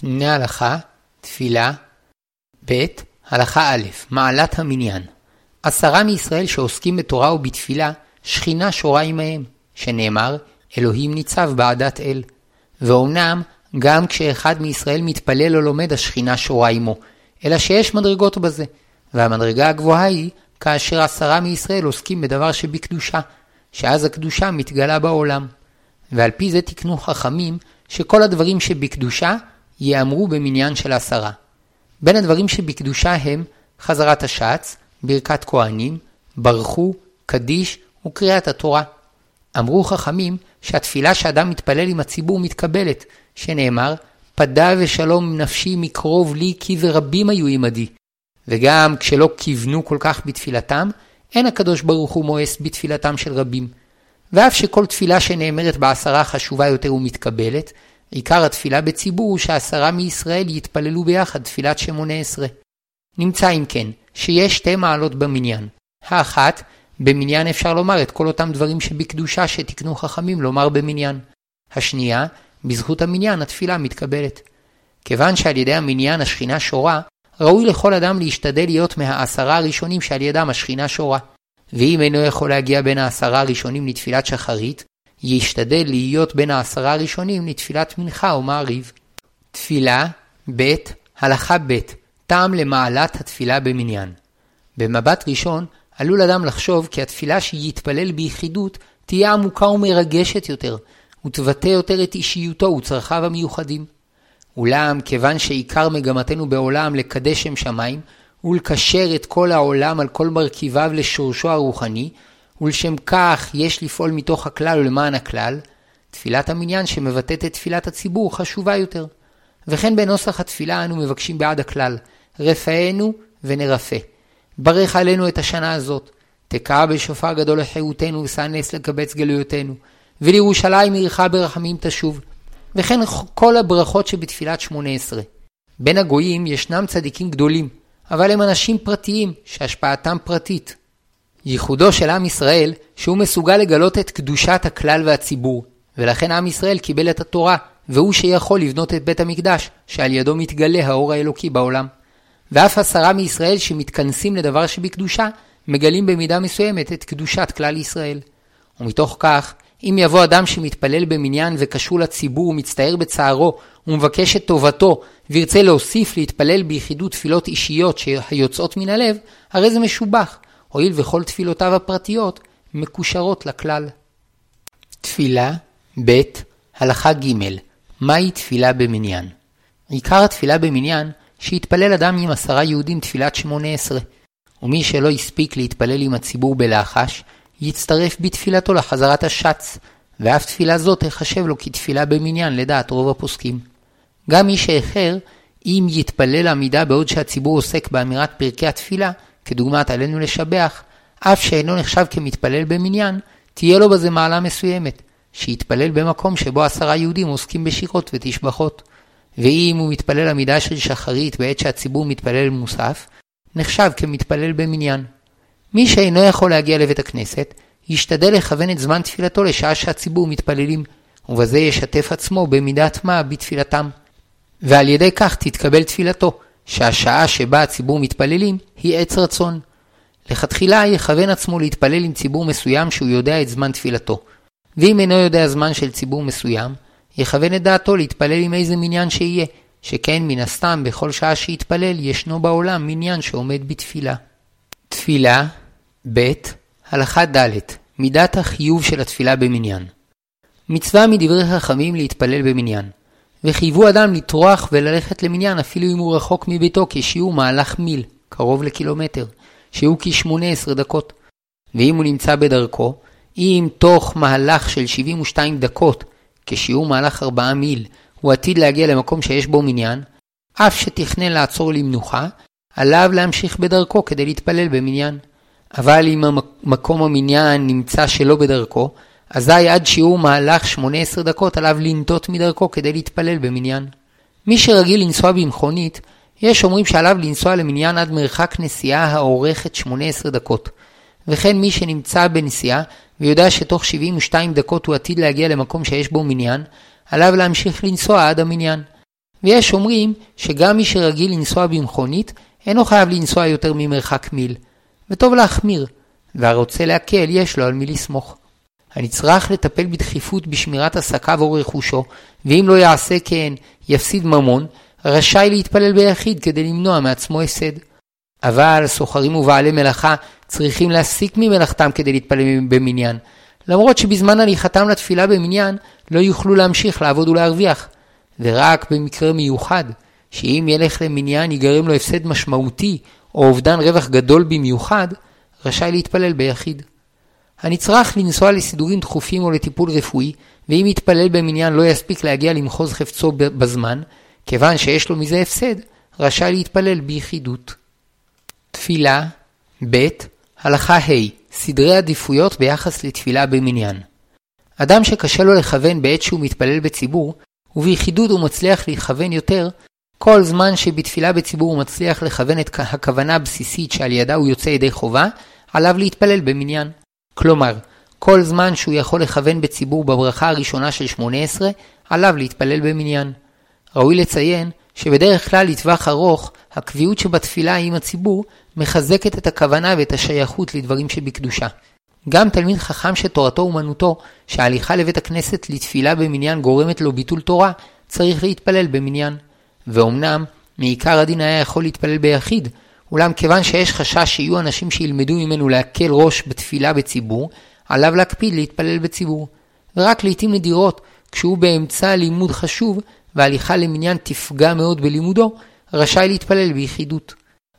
פניני הלכה, תפילה, ב. הלכה א', מעלת המניין. עשרה מישראל שעוסקים בתורה ובתפילה, שכינה שורה עמהם, שנאמר, אלוהים ניצב בעדת אל. ואומנם, גם כשאחד מישראל מתפלל או לומד, השכינה שורה עמו, אלא שיש מדרגות בזה. והמדרגה הגבוהה היא, כאשר עשרה מישראל עוסקים בדבר שבקדושה, שאז הקדושה מתגלה בעולם. ועל פי זה תקנו חכמים, שכל הדברים שבקדושה ייאמרו במניין של עשרה. בין הדברים שבקדושה הם חזרת השץ, ברכת כהנים, ברכו, קדיש וקריאת התורה. אמרו חכמים שהתפילה שאדם מתפלל עם הציבור מתקבלת, שנאמר, פדה ושלום נפשי מקרוב לי כי ורבים היו עמדי. וגם כשלא כיוונו כל כך בתפילתם, אין הקדוש ברוך הוא מואס בתפילתם של רבים. ואף שכל תפילה שנאמרת בעשרה חשובה יותר ומתקבלת, עיקר התפילה בציבור הוא שעשרה מישראל יתפללו ביחד תפילת שמונה עשרה. נמצא אם כן, שיש שתי מעלות במניין. האחת, במניין אפשר לומר את כל אותם דברים שבקדושה שתקנו חכמים לומר במניין. השנייה, בזכות המניין התפילה מתקבלת. כיוון שעל ידי המניין השכינה שורה, ראוי לכל אדם להשתדל להיות מהעשרה הראשונים שעל ידם השכינה שורה. ואם אינו יכול להגיע בין העשרה הראשונים לתפילת שחרית, ישתדל להיות בין העשרה הראשונים לתפילת מנחה או מעריב. תפילה, ב', הלכה ב', טעם למעלת התפילה במניין. במבט ראשון, עלול אדם לחשוב כי התפילה שיתפלל ביחידות תהיה עמוקה ומרגשת יותר, ותבטא יותר את אישיותו וצרכיו המיוחדים. אולם, כיוון שעיקר מגמתנו בעולם לקדש שם שמיים, ולקשר את כל העולם על כל מרכיביו לשורשו הרוחני, ולשם כך יש לפעול מתוך הכלל ולמען הכלל, תפילת המניין שמבטאת את תפילת הציבור חשובה יותר. וכן בנוסח התפילה אנו מבקשים בעד הכלל, רפאנו ונרפא. ברך עלינו את השנה הזאת, תקע בשופר גדול לחירותנו ושא נס לקבץ גלויותינו, ולירושלים עירך ברחמים תשוב. וכן כל הברכות שבתפילת שמונה עשרה. בין הגויים ישנם צדיקים גדולים, אבל הם אנשים פרטיים, שהשפעתם פרטית. ייחודו של עם ישראל, שהוא מסוגל לגלות את קדושת הכלל והציבור, ולכן עם ישראל קיבל את התורה, והוא שיכול לבנות את בית המקדש, שעל ידו מתגלה האור האלוקי בעולם. ואף עשרה מישראל שמתכנסים לדבר שבקדושה, מגלים במידה מסוימת את קדושת כלל ישראל. ומתוך כך, אם יבוא אדם שמתפלל במניין וקשור לציבור ומצטער בצערו ומבקש את טובתו וירצה להוסיף להתפלל ביחידות תפילות אישיות שיוצאות מן הלב, הרי זה משובח, הואיל וכל תפילותיו הפרטיות מקושרות לכלל. תפילה ב. הלכה ג. מהי תפילה במניין? עיקר התפילה במניין שהתפלל אדם עם עשרה יהודים תפילת שמונה עשרה, ומי שלא הספיק להתפלל עם הציבור בלחש, יצטרף בתפילתו לחזרת השץ, ואף תפילה זו תחשב לו כתפילה במניין לדעת רוב הפוסקים. גם מי שאיחר, אם יתפלל עמידה בעוד שהציבור עוסק באמירת פרקי התפילה, כדוגמת עלינו לשבח, אף שאינו נחשב כמתפלל במניין, תהיה לו בזה מעלה מסוימת, שיתפלל במקום שבו עשרה יהודים עוסקים בשירות ותשבחות. ואם הוא מתפלל עמידה של שחרית בעת שהציבור מתפלל מוסף, נחשב כמתפלל במניין. מי שאינו יכול להגיע לבית הכנסת, ישתדל לכוון את זמן תפילתו לשעה שהציבור מתפללים, ובזה ישתף עצמו במידת מה בתפילתם. ועל ידי כך תתקבל תפילתו, שהשעה שבה הציבור מתפללים היא עץ רצון. לכתחילה יכוון עצמו להתפלל עם ציבור מסוים שהוא יודע את זמן תפילתו. ואם אינו יודע זמן של ציבור מסוים, יכוון את דעתו להתפלל עם איזה מניין שיהיה, שכן מן הסתם בכל שעה שיתפלל ישנו בעולם מניין שעומד בתפילה. תפילה, ב. הלכה ד' מידת החיוב של התפילה במניין. מצווה מדברי חכמים להתפלל במניין. וחייבו אדם לטרוח וללכת למניין אפילו אם הוא רחוק מביתו כשיעור מהלך מיל, קרוב לקילומטר, שהוא כ-18 דקות. ואם הוא נמצא בדרכו, אם תוך מהלך של 72 דקות, כשיעור מהלך 4 מיל, הוא עתיד להגיע למקום שיש בו מניין, אף שתכנן לעצור למנוחה, עליו להמשיך בדרכו כדי להתפלל במניין. אבל אם מקום המניין נמצא שלא בדרכו, אזי עד שיעור מהלך 18 דקות עליו לנטות מדרכו כדי להתפלל במניין. מי שרגיל לנסוע במכונית, יש אומרים שעליו לנסוע למניין עד מרחק נסיעה האורכת 18 דקות. וכן מי שנמצא בנסיעה ויודע שתוך 72 דקות הוא עתיד להגיע למקום שיש בו מניין, עליו להמשיך לנסוע עד המניין. ויש אומרים שגם מי שרגיל לנסוע במכונית, אינו חייב לנסוע יותר ממרחק מיל. וטוב להחמיר, והרוצה להקל יש לו על מי לסמוך. הנצרך לטפל בדחיפות בשמירת עסקיו או רכושו, ואם לא יעשה כן, יפסיד ממון, רשאי להתפלל ביחיד כדי למנוע מעצמו הפסד. אבל סוחרים ובעלי מלאכה צריכים להסיק ממלאכתם כדי להתפלל במניין, למרות שבזמן הליכתם לתפילה במניין לא יוכלו להמשיך לעבוד ולהרוויח. ורק במקרה מיוחד, שאם ילך למניין ייגרם לו הפסד משמעותי או אובדן רווח גדול במיוחד, רשאי להתפלל ביחיד. הנצרך לנסוע לסידורים דחופים או לטיפול רפואי, ואם יתפלל במניין לא יספיק להגיע למחוז חפצו בזמן, כיוון שיש לו מזה הפסד, רשאי להתפלל ביחידות. תפילה ב. הלכה ה' סדרי עדיפויות ביחס לתפילה במניין. אדם שקשה לו לכוון בעת שהוא מתפלל בציבור, וביחידות הוא מצליח לכוון יותר, כל זמן שבתפילה בציבור הוא מצליח לכוון את הכוונה הבסיסית שעל ידה הוא יוצא ידי חובה, עליו להתפלל במניין. כלומר, כל זמן שהוא יכול לכוון בציבור בברכה הראשונה של 18, עליו להתפלל במניין. ראוי לציין שבדרך כלל לטווח ארוך, הקביעות שבתפילה עם הציבור מחזקת את הכוונה ואת השייכות לדברים שבקדושה. גם תלמיד חכם שתורתו אומנותו, שההליכה לבית הכנסת לתפילה במניין גורמת לו ביטול תורה, צריך להתפלל במניין. ואומנם, מעיקר הדין היה יכול להתפלל ביחיד, אולם כיוון שיש חשש שיהיו אנשים שילמדו ממנו להקל ראש בתפילה בציבור, עליו להקפיד להתפלל בציבור. ורק לעיתים נדירות, כשהוא באמצע לימוד חשוב, והליכה למניין תפגע מאוד בלימודו, רשאי להתפלל ביחידות.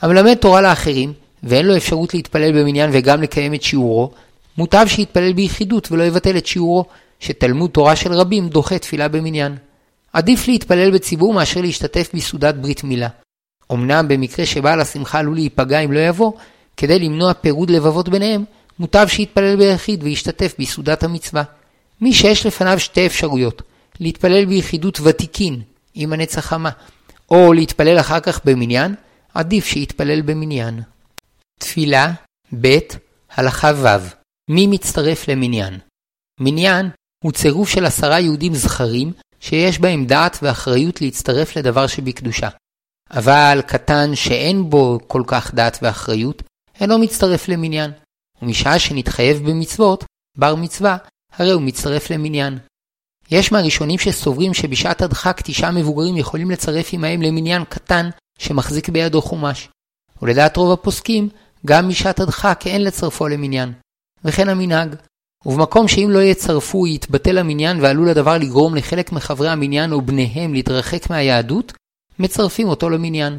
המלמד תורה לאחרים, ואין לו אפשרות להתפלל במניין וגם לקיים את שיעורו, מוטב שיתפלל ביחידות ולא יבטל את שיעורו, שתלמוד תורה של רבים דוחה תפילה במניין. עדיף להתפלל בציבור מאשר להשתתף בסעודת ברית מילה. אמנם במקרה שבעל השמחה עלול להיפגע אם לא יבוא, כדי למנוע פירוד לבבות ביניהם, מוטב שיתפלל ביחיד וישתתף בסעודת המצווה. מי שיש לפניו שתי אפשרויות, להתפלל ביחידות ותיקין, עם הנצח חמה, או להתפלל אחר כך במניין, עדיף שיתפלל במניין. תפילה ב' הלכה ו' מי מצטרף למניין? מניין הוא צירוף של עשרה יהודים זכרים שיש בהם דעת ואחריות להצטרף לדבר שבקדושה. אבל קטן שאין בו כל כך דעת ואחריות, אינו מצטרף למניין. ומשעה שנתחייב במצוות, בר מצווה, הרי הוא מצטרף למניין. יש מהראשונים שסוברים שבשעת הדחק תשעה מבוגרים יכולים לצרף עמהם למניין קטן שמחזיק בידו חומש. ולדעת רוב הפוסקים, גם משעת הדחק אין לצרפו למניין. וכן המנהג. ובמקום שאם לא יצרפו יתבטל המניין ועלול הדבר לגרום לחלק מחברי המניין או בניהם להתרחק מהיהדות, מצרפים אותו למניין.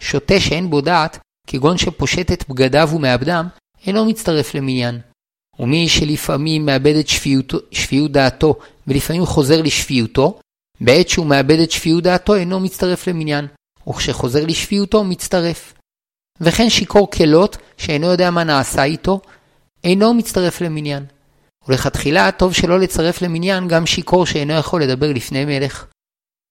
שוטה שאין בו דעת, כגון שפושט את בגדיו ומאבדם, אינו מצטרף למניין. ומי שלפעמים מאבד את שפיות, שפיות דעתו ולפעמים חוזר לשפיותו, בעת שהוא מאבד את שפיות דעתו אינו מצטרף למניין, וכשחוזר לשפיותו מצטרף. וכן שיכור כלות שאינו יודע מה נעשה איתו, אינו מצטרף למניין. ולכתחילה טוב שלא לצרף למניין גם שיכור שאינו יכול לדבר לפני מלך.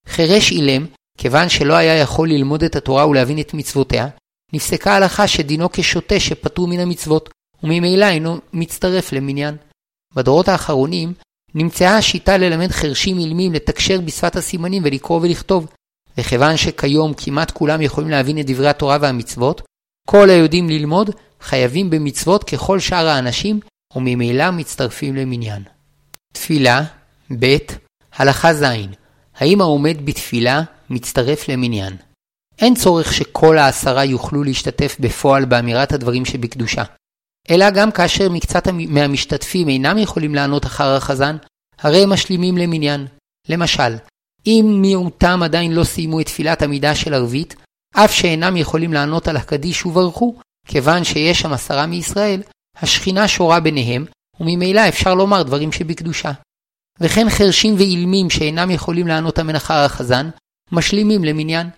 חירש אילם, כיוון שלא היה יכול ללמוד את התורה ולהבין את מצוותיה, נפסקה הלכה שדינו כשוטה שפטור מן המצוות, וממילא אינו מצטרף למניין. בדורות האחרונים נמצאה השיטה ללמד חרשים אילמים לתקשר בשפת הסימנים ולקרוא ולכתוב, וכיוון שכיום כמעט כולם יכולים להבין את דברי התורה והמצוות, כל היודעים ללמוד חייבים במצוות ככל שאר האנשים, וממילא מצטרפים למניין. תפילה ב. הלכה ז. האם העומד בתפילה מצטרף למניין? אין צורך שכל העשרה יוכלו להשתתף בפועל באמירת הדברים שבקדושה. אלא גם כאשר מקצת מהמשתתפים אינם יכולים לענות אחר החזן, הרי הם משלימים למניין. למשל, אם מיעוטם עדיין לא סיימו את תפילת עמידה של ערבית, אף שאינם יכולים לענות על הקדיש וברכו, כיוון שיש שם עשרה מישראל, השכינה שורה ביניהם, וממילא אפשר לומר דברים שבקדושה. וכן חרשים ואילמים שאינם יכולים לענות אמן אחר החזן, משלימים למניין.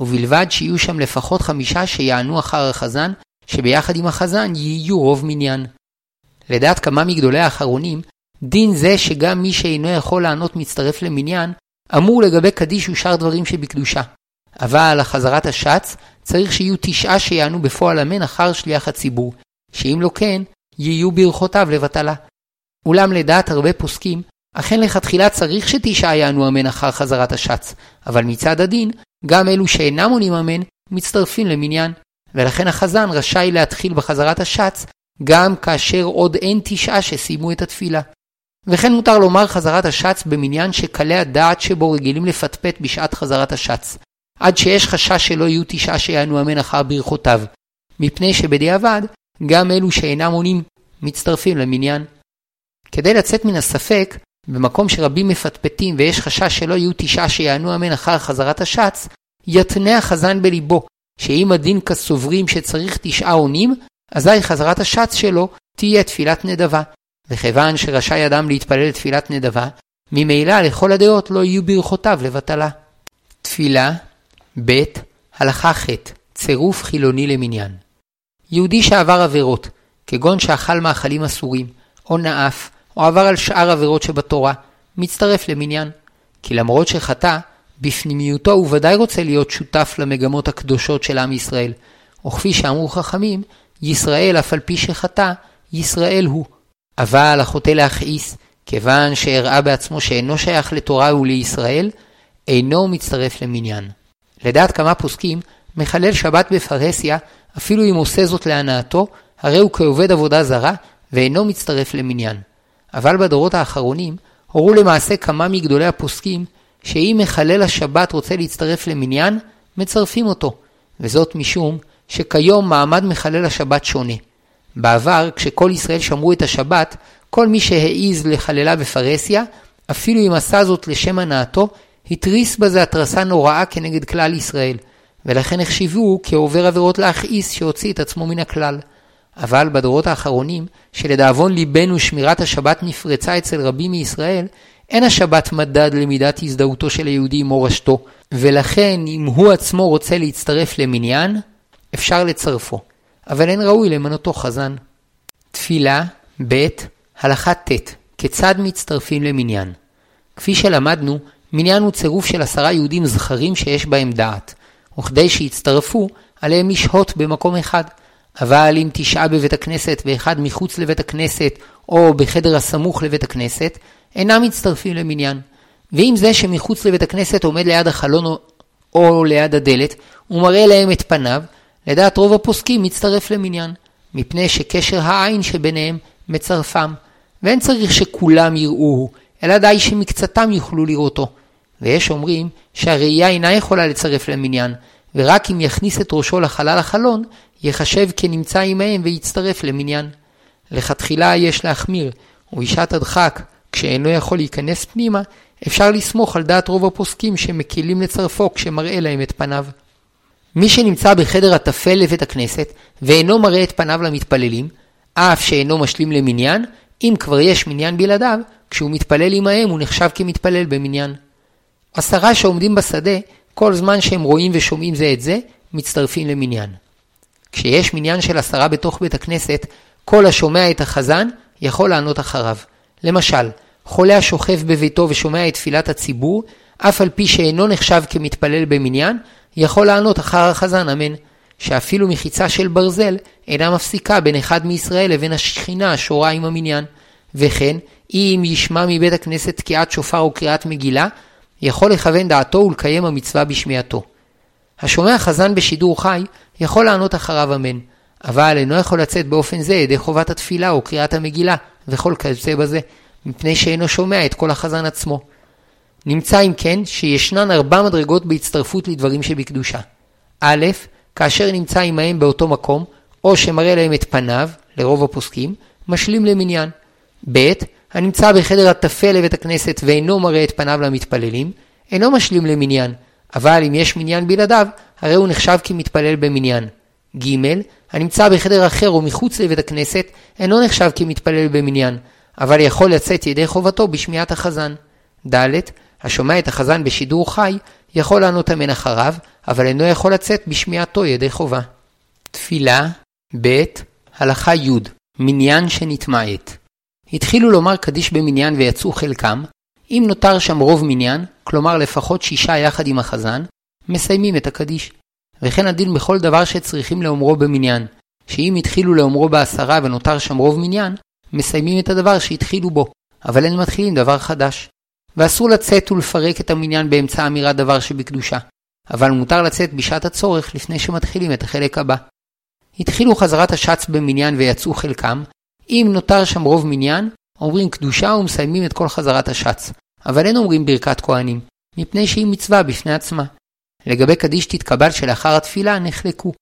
ובלבד שיהיו שם לפחות חמישה שיענו אחר החזן, שביחד עם החזן יהיו רוב מניין. לדעת כמה מגדולי האחרונים, דין זה שגם מי שאינו יכול לענות מצטרף למניין, אמור לגבי קדיש ושאר דברים שבקדושה. אבל החזרת השץ צריך שיהיו תשעה שיענו בפועל אמן אחר שליח הציבור, שאם לא כן, יהיו ברכותיו לבטלה. אולם לדעת הרבה פוסקים, אכן לכתחילה צריך שתשעה יענו אמן אחר חזרת השץ, אבל מצד הדין, גם אלו שאינם עונים אמן, מצטרפים למניין, ולכן החזן רשאי להתחיל בחזרת השץ, גם כאשר עוד אין תשעה שסיימו את התפילה. וכן מותר לומר חזרת השץ במניין שקלי הדעת שבו רגילים לפטפט בשעת חזרת השץ, עד שיש חשש שלא יהיו תשעה שיענו אמן אחר ברכותיו, מפני שבדיעבד, גם אלו שאינם עונים מצטרפים למניין. כדי לצאת מן הספק, במקום שרבים מפטפטים ויש חשש שלא יהיו תשעה שיענו אמן אחר חזרת השץ, יתנה החזן בליבו, שאם הדין כסוברים שצריך תשעה עונים, אזי חזרת השץ שלו תהיה תפילת נדבה. וכיוון שרשאי אדם להתפלל תפילת נדבה, ממילא לכל הדעות לא יהיו ברכותיו לבטלה. תפילה ב. הלכה ח' צירוף חילוני למניין. יהודי שעבר עבירות, כגון שאכל מאכלים אסורים, או נאף, או עבר על שאר עבירות שבתורה, מצטרף למניין. כי למרות שחטא, בפנימיותו הוא ודאי רוצה להיות שותף למגמות הקדושות של עם ישראל. או כפי שאמרו חכמים, ישראל אף על פי שחטא, ישראל הוא. אבל החוטא להכעיס, כיוון שהראה בעצמו שאינו שייך לתורה ולישראל, אינו מצטרף למניין. לדעת כמה פוסקים, מחלל שבת בפרהסיה, אפילו אם עושה זאת להנאתו, הרי הוא כעובד עבודה זרה, ואינו מצטרף למניין. אבל בדורות האחרונים, הורו למעשה כמה מגדולי הפוסקים, שאם מחלל השבת רוצה להצטרף למניין, מצרפים אותו, וזאת משום שכיום מעמד מחלל השבת שונה. בעבר, כשכל ישראל שמרו את השבת, כל מי שהעז לחללה בפרהסיה, אפילו אם עשה זאת לשם הנאתו, התריס בזה התרסה נוראה כנגד כלל ישראל, ולכן החשיבו כעובר עבירות להכעיס שהוציא את עצמו מן הכלל. אבל בדורות האחרונים, שלדאבון ליבנו שמירת השבת נפרצה אצל רבים מישראל, אין השבת מדד למידת הזדהותו של היהודי עם מורשתו, ולכן אם הוא עצמו רוצה להצטרף למניין, אפשר לצרפו, אבל אין ראוי למנותו חזן. תפילה ב. הלכה ט' כיצד מצטרפים למניין. כפי שלמדנו, מניין הוא צירוף של עשרה יהודים זכרים שיש בהם דעת, וכדי שיצטרפו, עליהם לשהות במקום אחד. אבל אם תשעה בבית הכנסת ואחד מחוץ לבית הכנסת, או בחדר הסמוך לבית הכנסת, אינם מצטרפים למניין. ואם זה שמחוץ לבית הכנסת עומד ליד החלון או ליד הדלת, ומראה להם את פניו, לדעת רוב הפוסקים מצטרף למניין, מפני שקשר העין שביניהם מצרפם, ואין צריך שכולם יראוהו, אלא די שמקצתם יוכלו לראותו. ויש אומרים שהראייה אינה יכולה לצרף למניין, ורק אם יכניס את ראשו לחלל החלון, יחשב כנמצא עמהם ויצטרף למניין. לכתחילה יש להחמיר, ובשעת הדחק, כשאינו יכול להיכנס פנימה, אפשר לסמוך על דעת רוב הפוסקים שמקילים לצרפו כשמראה להם את פניו. מי שנמצא בחדר הטפל לבית הכנסת, ואינו מראה את פניו למתפללים, אף שאינו משלים למניין, אם כבר יש מניין בלעדיו, כשהוא מתפלל עמהם הוא נחשב כמתפלל במניין. עשרה שעומדים בשדה, כל זמן שהם רואים ושומעים זה את זה, מצטרפים למניין. כשיש מניין של עשרה בתוך בית הכנסת, כל השומע את החזן יכול לענות אחריו. למשל, חולה השוכב בביתו ושומע את תפילת הציבור, אף על פי שאינו נחשב כמתפלל במניין, יכול לענות אחר החזן אמן, שאפילו מחיצה של ברזל אינה מפסיקה בין אחד מישראל לבין השכינה השורה עם המניין. וכן, אם ישמע מבית הכנסת תקיעת שופר או קריאת מגילה, יכול לכוון דעתו ולקיים המצווה בשמיעתו. השומע חזן בשידור חי יכול לענות אחריו אמן, אבל אינו יכול לצאת באופן זה ידי חובת התפילה או קריאת המגילה וכל כזה בזה, מפני שאינו שומע את כל החזן עצמו. נמצא אם כן שישנן ארבע מדרגות בהצטרפות לדברים שבקדושה. א', כאשר נמצא עמהם באותו מקום, או שמראה להם את פניו, לרוב הפוסקים, משלים למניין. ב', הנמצא בחדר הטפל לבית הכנסת ואינו מראה את פניו למתפללים, אינו משלים למניין, אבל אם יש מניין בלעדיו, הרי הוא נחשב כמתפלל במניין. ג. הנמצא בחדר אחר או מחוץ לבית הכנסת, אינו נחשב כמתפלל במניין, אבל יכול לצאת ידי חובתו בשמיעת החזן. ד. השומע את החזן בשידור חי, יכול לענות אמן אחריו, אבל אינו יכול לצאת בשמיעתו ידי חובה. תפילה ב. הלכה י' מניין שנתמעט התחילו לומר קדיש במניין ויצאו חלקם, אם נותר שם רוב מניין, כלומר לפחות שישה יחד עם החזן, מסיימים את הקדיש. וכן הדין בכל דבר שצריכים לאומרו במניין, שאם התחילו לאומרו בעשרה ונותר שם רוב מניין, מסיימים את הדבר שהתחילו בו, אבל אין מתחילים דבר חדש. ואסור לצאת ולפרק את המניין באמצע אמירת דבר שבקדושה, אבל מותר לצאת בשעת הצורך לפני שמתחילים את החלק הבא. התחילו חזרת השץ במניין ויצאו חלקם, אם נותר שם רוב מניין, אומרים קדושה ומסיימים את כל חזרת השץ, אבל אין אומרים ברכת כהנים, מפני שהיא מצווה בפני עצמה. לגבי קדיש תתקבל שלאחר התפילה נחלקו.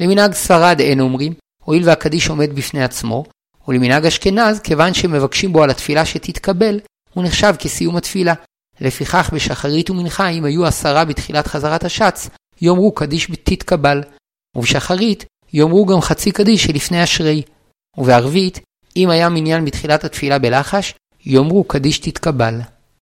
למנהג ספרד אין אומרים, הואיל והקדיש עומד בפני עצמו, ולמנהג אשכנז, כיוון שמבקשים בו על התפילה שתתקבל, הוא נחשב כסיום התפילה. לפיכך בשחרית ומנחה, אם היו עשרה בתחילת חזרת השץ, יאמרו קדיש תתקבל. ובשחרית, יאמרו גם חצי קדיש שלפני אשרי. ובערבית, אם היה מניין בתחילת התפילה בלחש, יאמרו קדיש תתקבל.